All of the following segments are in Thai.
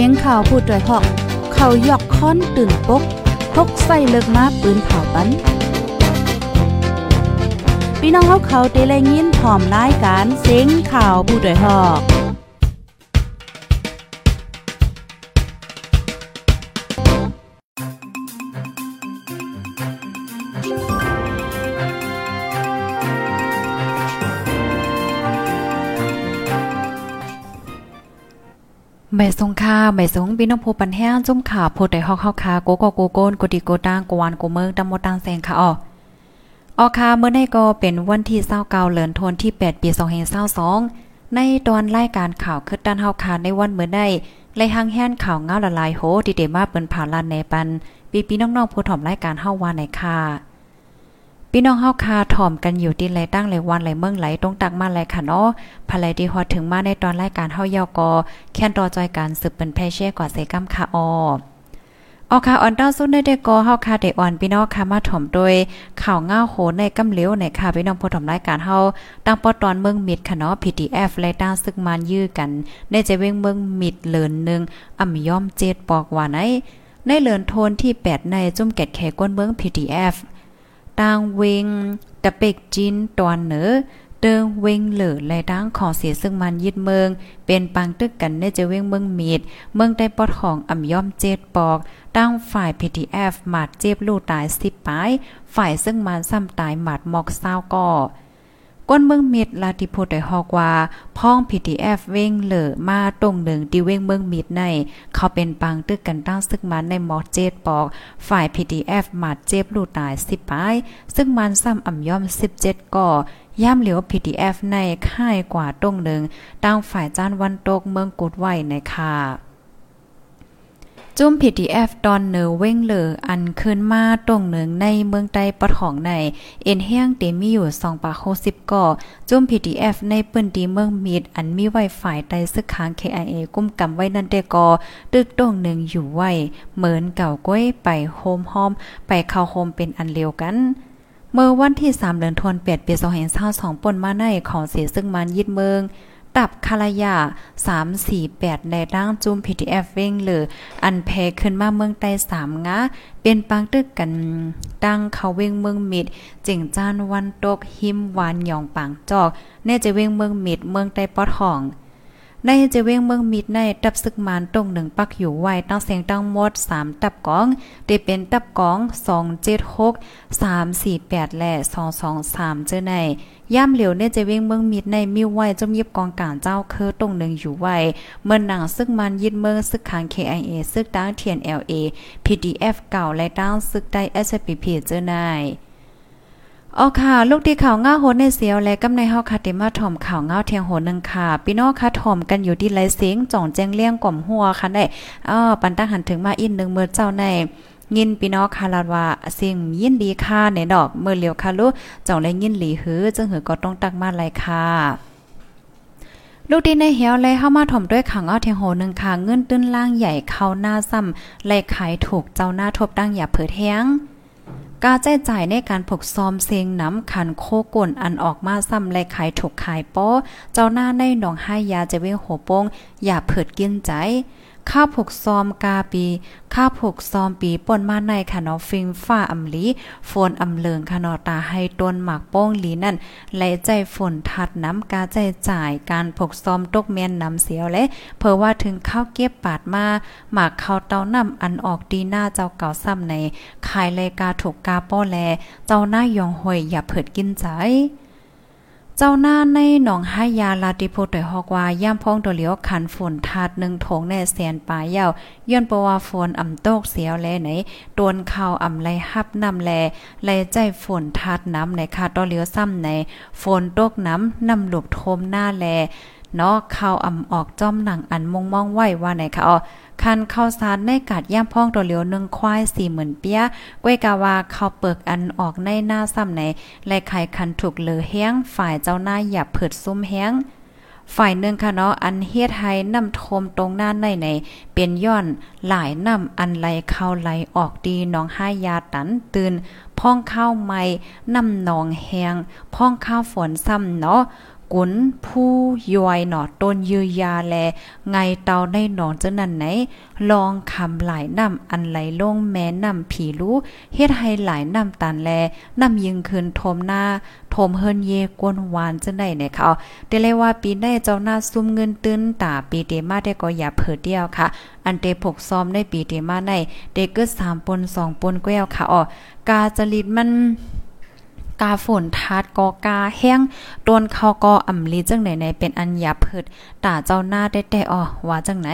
สียงข่าวพูดด้วยหอก เขายอกค้อนตื่นปกพกใส่เลิกมาปืนเผาปันพี่น้องเขาเขาเตะแลยินผอมรายการเสียงข่าวผู้ด้วยหอก ใบสงค่าใบสงพี่น้องผู้ปันแห้งจุ่มขาโพดได้ฮอกเฮาคาโกโกโกโกนกดิโกตางกวานกเมืองตำมตังแสงค่ะอ๋อออคาเมื่อในก็เป็นวันที่29เดือนธันวาคมที่ 8 ปี2522ในตอนรายการข่าวคือด้านเฮาคาในวันเมื่อได้ไล่หางแห่นข่าวเงาละลายโหที่เดมาเปิ้นผ่านลานในปันปีพี่น้องๆผู้ถ่อมรายการเฮาว่าในค่ะ พี่น้องเฮาคาถ่อมกันอยู่ที่ไรตั้งไรวันไรเมืองไหลตรงตักมาไรค่ะเนาะภายที่ฮอดถึงมาในตอนรายการเฮายอกอแค่นรอจอยการสืบเป็นแพเช่กว่าเซกัมค่ะออออค่ะออนดาวซุนได้กอเฮาค่ะได้อ่อนพี่น้องค่ะมาถ่อมโดยข่าวง่าโหในกำเหลียวในค่ะพี่น้องผู้ถ่อมรายการเฮาตั้งปอตอนเมืองมิดค่ะเนาะ PTF และตั้งซึกมานยื้อกัน ในจะเว้งเมืองมิดเลินนึงอ่ำย่อมเจ็ดปอกว่าไหนในเลินโทนที่ 8 ในจุ่มแกดแขก้นเมือง PTF ตางเวงตะเป็กจินตอนเหนือเติงเวงเหลือและดังขอเสียซึ่งมันยึดเมือง เป็นปังตึกกันเนจะเวงเมืองมีด เมืองได้ปอดของอ่ำย่อมเจ็ดปอก ตั้งฝ่าย PTF หมาดเจ็บลูกตายสิบปาย ฝ่ายซึ่งมันซ้ำตายหมาดหมอกเศร้าก่อ ก้นเมืองมิดลาติโพได้ฮอกว่าพ้อง PTF เว้งเหลอมาตรงหนึ่งที่เว้งเมืองมิดใน เขาเป็นปังตึกกันตั้งซึ่งมันในหมอเจ็ดปอก ฝ่าย PTF มาดเจ็บลูตาย10ปาย ซึ่งมันซ้ำอ่ำย่อม 17 ก่อย่ามเหลียว PTF ในค่ายกว่าตรงหนึ่งตั้งฝ่ายจ้านวันตกเมืองกุดไว้ในค่ะ จุ้ม PDF ตอนเนอเว้งเหลออันขึ้นมาตรงหนึ่งในเมืองใต้ปะของใน เอ็นแห้งเตมีอยู่2ปา60ก่อจุ้ม PDF ในปืนดีเมืองมีด อันมีไวไฟใต้ซึกค้าง KIA กุ้มกำไว้นั่นแต่กอตึกตรงหนึ่งอยู่ไว้ เหมือนเก่าก้อยไปโฮมหอม ไปเข้าโฮมเป็นอันเร็วกันเมื่อวันที่3เดือนธันวาคมปี2522ป่นมาในของเสียซึ่งมันยึดเมือง ตับคารยา348 ในร่างจุ่ม PDF เว้งหรือ อันแพขึ้นมาเมืองใต้3งะเป็นปังตึกกันตั้งเขาเว้งเมืองมิดจิงจานวันตกหิมหวานหยองปางจอก แน่จะเว้งเมืองมิดเมืองใต้ปอดห้อง ในจะเว้งเมืองมิดในตับซึกมานตรงหนึ่งปักอยู่ไว้ตั้งเสียงตั้งหมด 3 ตับกองได้เป็นตับกอง 276 348 และ 223 เจอในย่ามเหลียวเนี่ยจะเว้งเมืองมิดในมิวไว้จมยิบกองการเจ้าเคอตรงหนึ่งอยู่ไว้เมื่อหนังซึกมันยึดเมืองซึกขัง KIA ซึกตั้ง TNLA PDF เก่าและตั้งซึกได้ SPP เจอนาย อ๋อค่ะ ลูกที่ข่าวง่าโหในเสียวและกำในเฮาคาติมาถ่อมข่าวง่าเทียงโหนึงค่ะ พี่น้องค่ะถ่อมกันอยู่ที่ไรเสียงจ่องแจ้งเลี้ยงกล่อมหัวค่ะได้อ้อปันตั้งหันถึงมาอินนึงเมื่อเจ้าในยินพี่น้องคาลาดว่าสิ่งยินดีค่ะในดอกเมื่อเลียวค่ะลูกจ่องและยินหลีหือจึงหือก็ต้องตักมาไลยค่ะลูกดีในเหี่ยวเลยเข้ามาถ่อมด้วยขังเอาเทียงโหนึงค่ะเงินตื้นล่างใหญ่เข้าหน้าซ้ำไล่ขายถูกเจ้าหน้าทบตั้งอย่าเผอแท้ง กาแจ้จ่ายในการผกซอมเซงน้ำขันโคก่นอันออกมาซ้ำและขายถูกขายโป้เจ้าหน้าในหนองให้ยาจะเว้งหัวโป้งอย่าเผิดกินใจ ข้าผกซอมกาปีข้าผกซอมปีป่นมาในค่ะเนาะฟิงฟ้าอำลีฝนอำเลิงค่ะเนาะตาให้ต้นหมากโป้งลีนั่นไหลใจฝนทัดน้ำกาใจจ่ายการผกซอมตกเมียนน้ำเสียวและเพอว่าถึงข้าวเก็บปาดมาหมากข้าวเต้าน้ำอันออกดีหน้าเจ้าเก่าซ้ำในขายเลยกาถูกกาป้อแล เจ้าหน้ายองหวยอย่าเผิดกินใจ เจ้าหน้าในหนองห้ายาลาติโพตอยฮอกว่าย่ามพ้องตัวเหลียวขันฝนทาดหนึ่งถงในแสนปลายยาวย้อนปว่าฝนอ่ำโตกเสียวแลไหนตวนข่าวอ่ำไลฮับน้ำแลไลใจฝนทาดน้ำในคาตัวเหลียวซ้ำในฝนตกน้ำน้ำหลบทมหน้าแล เนาะข่าวอ่ำออกจ้อมหนังอันมงมองไหวว่าไหนคะอ๋อคันข้าวสารในกาดย่ามพ้องตัวเหลียวหนึ่งควายสี่หมื่นเปียก้วยกาวาข้าวเปิกอันออกในหน้าซ้ำในและไข่คันถูกเหลือแห้งฝ่ายเจ้าหน้าหยับเผิดซุ่มแห้งฝ่ายหนึ่งค่ะเนาะอันเฮ็ดให้น้ำทมตรงหน้าในในเป็นย้อนหลายน้ำอันไหลเข้าไหลออกดีน้องห้ายาตันตื่นพ่องข้าวใหม่น้ำหนองแหงพ่องข้าวฝนซ้ำเนาะ กุนผู้ยอยหนอต้นยือยาแล ไงเตาในหนองเจ้านั่นไหน ลองคำหลายน้ำอันไหลลงแม่น้ำผีรู้เฮ็ดให้หลายน้ำตันแลน้ำยิงคืนทมหน้าทมเฮินเยกวนวานจังได๋เนี่ยค่ะได้เลยว่าปีได้เจ้าหน้าซุ่มเงินตื้นตาปีเตมาได้ก็อย่าเผิดเดียวค่ะ อันเตผกซ้อมในปีเตมาในเด็กเกิด3ปน2ปนแก้วค่ะอ๋อกาจริตมัน กาฝนทาดกอกาแห้งต้นเขากออ่ำลีจังไหนในเป็นอันยาเพิดตาเจ้าหน้าได้แต่อ๋อว่าจังไหน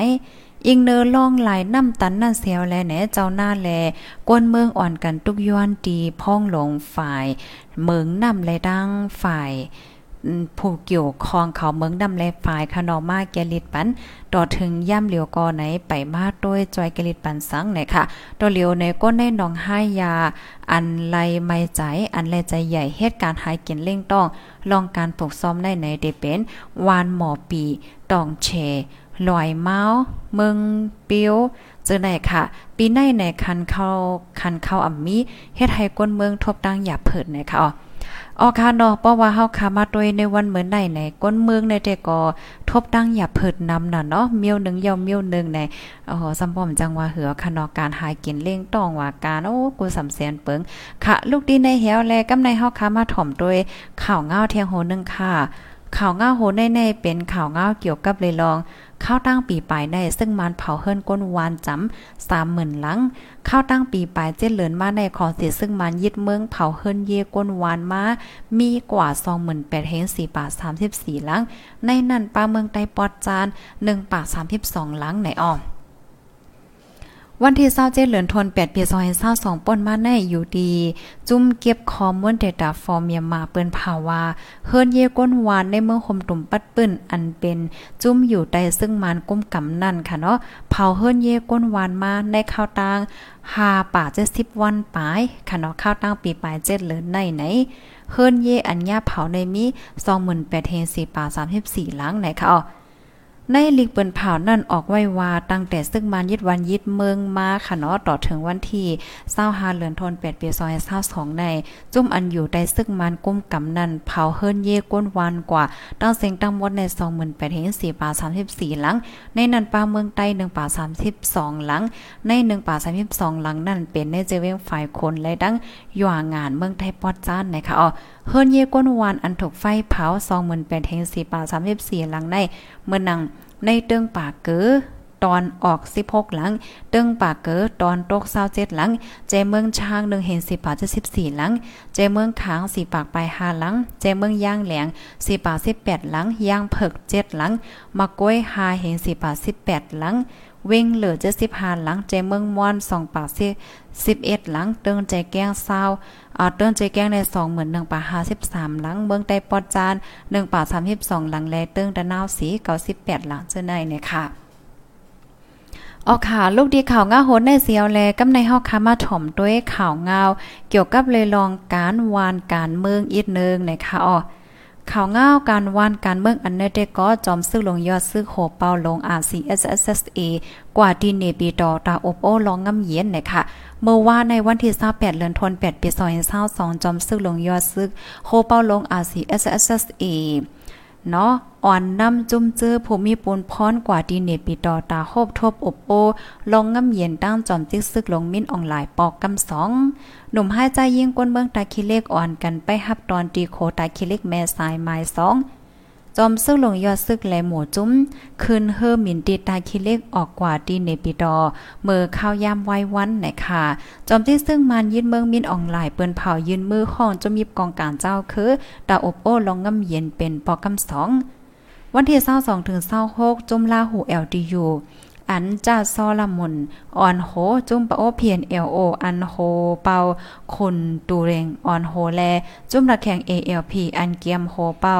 อิงเนอล่องหลายน้ำตันนั่นเสียวแลแหนเจ้าหน้าแลกวนเมืองอ่อนกันทุกย้อนดีพ้องหลงฝ่าย เมืองน้ำและดังฝ่าย ผู้เกี่ยวข้องเขาเมืองดำแลฝ่ายขนอมาแกลิดปัน ต่อถึงย่ำเหลียวกอไหนไปมาด้วยจอยแกลิดปันสังไหนค่ะต่อเหลียวในก้นในหนองห้ยา อันไลไม่ใจ อันแลใจใหญ่เหตุการณ์หายกินเล่งต้องลองการปกซ้อมได้ในเดเป็นวานหมอปีตองเชลอยเมาเมืองเปียวเจอไหนค่ะ ปีในในคันเข้าคันเข้าอ่ำมีเฮ็ดให้ก้นเมืองทบดังอย่าเผิดนะคะอ๋อ ออค่ะเนาะเพราะว่าเฮาขามาตวยในวันเหมือนไหนไหนก้นเมืองในแต่ก็ทบดังอย่าเผิดนำน่ะเนาะเมียวหนึ่งยาวเมียวหนึ่งในอ๋อสำบ่อมจังว่าเหือค่ะเนาะการหากินเล่งต้องว่าการโอ้กูสำแสนเปิงค่ะ ลูกดีในเหี่ยวแลกำในเฮาขามาถ่อมด้วยข่าวเงาเทียงโหนึงค่ะข่าวเงาโหในในเป็นข่าวเงาเกี่ยวกับเลยลอง ข้าวตั้งปีปลายได้ซึ่งมันเผาเฮิรนก้นวานจำสามหมื่นหลังข้าวตั้งปีปลายเจ็ดเหลือนมาในขอเสียซึ่งมันยึดเมืองเผาเฮิรนเยก้นวานมา มีกว่าสองหมื่นแปดเฮนสี่ปาสามสิบสี่หลังในนั่นปลาเมืองไตปอดจานหนึ่งปากสามสิบสองหลังในอ่อม วันที่27เหลือนทน8ปี2022ป่นมาในอยู่ดี จุ่มเก็บคอมมอนเดต้าฟอร์เมียมาเปิ้นภาวาเฮิรนเยก้นหวานในเมืองคมตุ่มปัดปื้นอันเป็น จุ่มอยู่ใต้ซึ่งมานก้มกำนั่นค่ะเนาะเผาเฮิรนเยก้นหวานมาในข้าวตางหาป่า70วันปลายค่ะเนาะข้าวตั้งปีปลาย7เหลือนในไหนเฮิรนเยอันญาเผาในมี28,000เฮ4ป่า34หลังไหนค่ะอ๋อ ในลิกเปิ้นเผานั่นออกไว้ว่าตั้งแต่ซึ่งมานยึดวันยึดเมืองมาค่ะเนาะต่อถึงวันที่25เดือนธันวาคมปี2022ในจุ่มอันอยู่ได้ซึ่งมันกุ้มกำนันเผาเฮิรนเย่ก้นวันกว่าตั้งเสียงตั้งหมดใน28,000เห็น4ป่า34 หลัง ในนันปาเมืองใต้1ป่า32 หลัง ใน1ป่า32 หลังนั่นเป็นในเจเวงฝ่ายคนและดังอยู่งานเมืองไทยปอดจ้านนะคะอ๋อเฮิรนเย่ก้นวานอันถูกไฟเผา28,000เห็น4ป่า34 หลังในเมื่อนัง ในเติงปากเก๋อตอนออก 16 หลัง เติงปากเก๋อตอนตก27หลัง เจเมืองช้าง1เห็น10ปากจะ14 หลัง เจเมืองขาง4ปากไป5หลัง เจเมืองย่างแหลง4ปาก18 หลัง ย่างเผิก 7 หลังมะก้วย5เห็น4ปาก18 หลัง เว้งเหลือ75หลังใจเมืองม่อน2ปาก11หลังเติงใจแก้งเศร้าอ่าเติงใจแก้งใน21,000ปาก53หลังเมืองใต้ปอดจาน1ปาก32หลังแลเติงตะนาวสี98หลังเจ้าในเนี่ยค่ะออกข่าวลูกดีข่าวง้าโหดในเสียวแลกำในเฮาคามาถ่อมด้วยข่าวเงาเกี่ยวกับเลยลองการวานการเมืองอีกนึงนะคะอ๋อ ข่าวง่าวการว่านการเมืองอันเนเดก็จอมซื้อลงยอดซื้อโหเปาลง RCSSA กว่าดีเนปีดอตาอบโอลองงำเย็นนะคะเมื่อว่าในวันที่28เดือนธันวาคมปี2022จอมซื้อลงยอดซื้อโหเปาลง RCSSA เนาะอ่อนน้ำจุ่มเจอผู้มีปูนพรกว่าดีเนปีดอตาโฮบทบอบโอ ลงง่ำเย็นตั้งจอมจิกซึกลงมิ้นออนไลน์ปอกกำสอง หนุ่มให้ใจยิ่งก้นเบื้องตาคิเลกอ่อนกันไปฮับตอนตีโคตาคิเลกแม่สายไม้สอง จอมซึกลงยอดซึกแลหมูจุ้ม คืนเฮอหมินตีตาคิเล็กออกกว่าดีเนปิดอเมื่อข้าวยามไว้วันไหนค่ะ จอมที่ซึ่งมันยืนเมืองมินออนไลน์เปิ้นเผายืนมือห้องจมยิบกองการเจ้าคือตาอบโอ้ลองง่ำเย็นเป็นปอกำสองวันที่22ถึง26จุมลาหูเอลดีอั นจ้าซอละมุนอ่อนโห จุ้มปะโอเพียนเอลโออันโฮเปาคุณตูเรงอ่อนโฮแล จุ้มระแข่ง ALP อันเกียมโฮเปา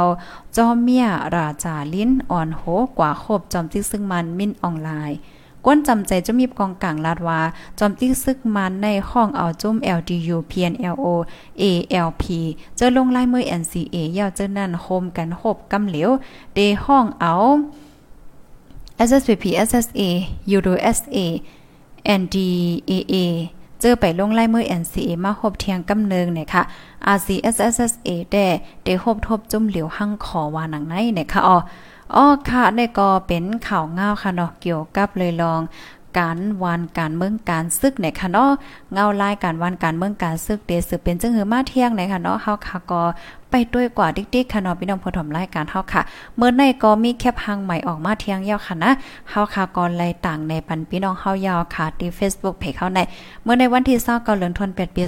จอมเมียราจาลิ้นอ่อนโหกว่าคบจอมจิกซึ่งมันมินออนไลน์ก้นจำใจจะมีกองกลางลาดว่าจอมที่ซึกมันในห้องเอาจุ้ม LDU PNLO ALP เจอลงลายมือ NCA ยาวเจอนั่นโฮมกันหบกำเหลวเดห้องเอา SSPP SSA UDOSA NDAA เจอไปลงไล่มือ NCA มาหบเทียงกำเนิงเนี่ยค่ะ RCSSA แต่เดหบทบจุ่มเหลียวหั่งขอว่าหนังไหนเนี่ยค่ะอ๋ออ๋อค่ะได้ก็เป็นข่าวง่าวค่ะเนาะเกี่ยวกับเลยลองการวานการเมืองการซึกเนี่ยค่ะเนาะเงาลายการวานการเมืองการซึกเดสือเป็นจังหือมาเที่ยงเนี่ยค่ะเนาะเฮาค่ะก็ ไปด้วยกว่าดิ๊กๆค่ะเนาะพี่น้องผู้ถมรายการเฮาค่ะเมื่อในก็มีแคปหางใหม่ออกมาเที่ยงยาวค่ะนะเฮาค่ะก่อนไล่ต่างในปันพี่น้องเฮายาวค่ะที่ Facebook เพจเฮาในเมื่อในวันที่29เดือนธันวาคมปี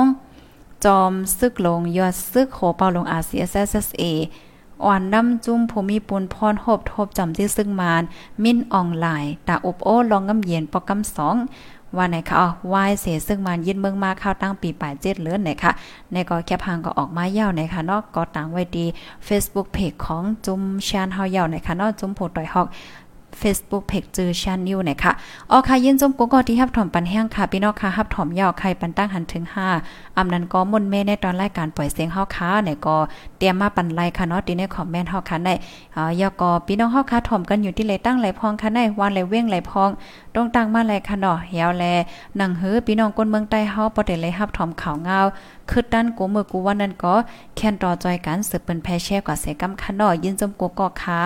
2022จอมซึกลงยอดซึกโหเปาลง RCSSA อ่อนน้ำจุ้มภูมิปุนพรหบทบจำที่ซึ่งมาน มิ้นออนไลน์ตาอบโอ้ลองงำเย็นปอกำสอง ว่าไหนคะอ๋อวายเสซึ่งมันยินเมืองมาเข้าตั้งปีป่ายเจ็ดเลือนไหนคะในก็แคพังก็ออกมาเย่าไหนคะนอกก็ต่างไว้ดี Facebook เพจของจุ้มชานเฮาเย่าไหนคะนอกจุ้มโพต่อยฮอก Facebook เพจจือชันนิวนะคะออค่ะยินจมกูก็ที่ฮับถอมปันแห้งค่ะพี่น้องค่ะฮับถอมยาวใครปันตั้งหันถึง5อำนั้นก็มุนเมในตอนรายการปล่อยเสียงเฮาค่ะเนี่ยก็เตรียมมาปันไลค่ะเนาะที่ในคอมเมนต์เฮาค่ะในอ่ายอก็พี่น้องเฮาค่ะถอมกันอยู่ที่เลยตั้งไหลพองค่ะในวันไหลเว้งไหลพองตรงตั้งมาไหลค่ะเนาะยาวแลหนังหือพี่น้องคนเมืองใต้เฮาบ่ได้เลยฮับถอมข่าวเงาคือด้านกูมือกูวันนั้นก็แค่นรอจอยกันสืบเปิ้นแพแช่กว่าเสกำค่ะเนาะยินจมกูก็ค่ะ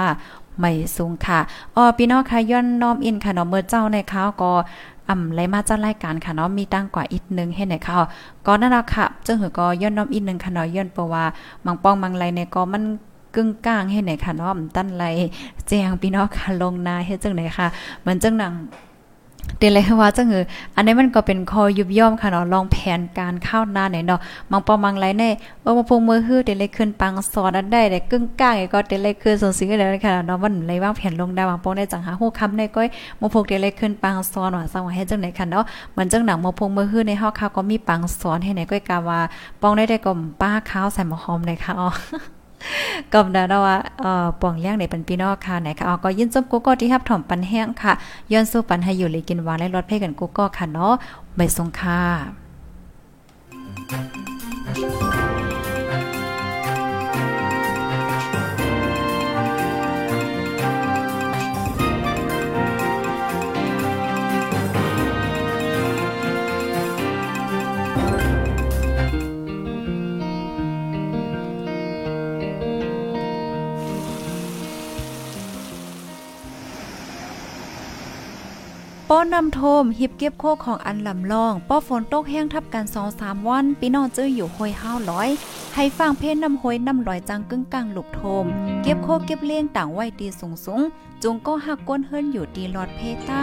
ไม่สูงค่ะอ๋อพี่น้องค่ะย้อนน้อมอินค่ะเนาะเมื่อเจ้าในข้าวก็อ่ำไรมาจ้ารายการค่ะเนาะมีตั้งกว่าอีกนึงให้ไหนค่ะก็นั่นละค่ะเจ้าหือก็ย้อนน้อมอีกนึงค่ะเนาะย้อนเพราะว่ามังป้องมังไรในก็มันกึ่งกลางให้ไหนค่ะเนาะตั้นไรแจงพี่น้องค่ะลงนาให้เจังไหนค่ะเหมือนจังหนัง เดเลยว่าจังเอออันนี้มันก็เป็นคอยุบย่อมค่ะเนาะลองแผนการข้าหน้าไหนเนาะมังปอมังไรแน่เออมาพงมือฮื้อเดเลยขึ้นปังสอนอันได้แต่กึ่งกลางก็เดเลยขึ้นส่งสิ่งได้ค่ะเนาะมันไรวางแผนลงได้บางปองได้จังหาฮู้คำได้ก้อยมาพงเดเลยขึ้นปังสอนว่าสังว่าให้จังไหนค่ะเนาะมันจังหนังมาพงมือฮื้อในเฮาค่ะก็มีปังสอนให้ไหนก้อยกาว่าปองได้ได้ก็ป้าข้าวใส่หมอหอมเลยค่ะอ๋อ ก็ได้นะว่าเอ่อป่องเลี้ยงในปันพี่น้องค่ะไหนค่ะอ๋อก็ยินจมกูก็ที่รับถ่อมปันแห้งค่ะ ย้อนสู้ปันให้อยู่เลยกินหวานและรสเพ่กันกูก็ค่ะเนาะใบสงค่ะ ป้อนำโทมหิบเก็บโคของอันลำลองป้อฝนตกแห้งทับกันสองสามวันพี่น้องเจออยู่ห้อยห้าวร้อย ให้ฟังเพลงน้ำห้อยนำลอยจังกึ่งกลางหลุบโทม เก็บโคเก็บเลี้ยงต่างไว้ตีสูงสูงจุงก็หักก้นเฮิรนอยู่ดีลอดเพต้า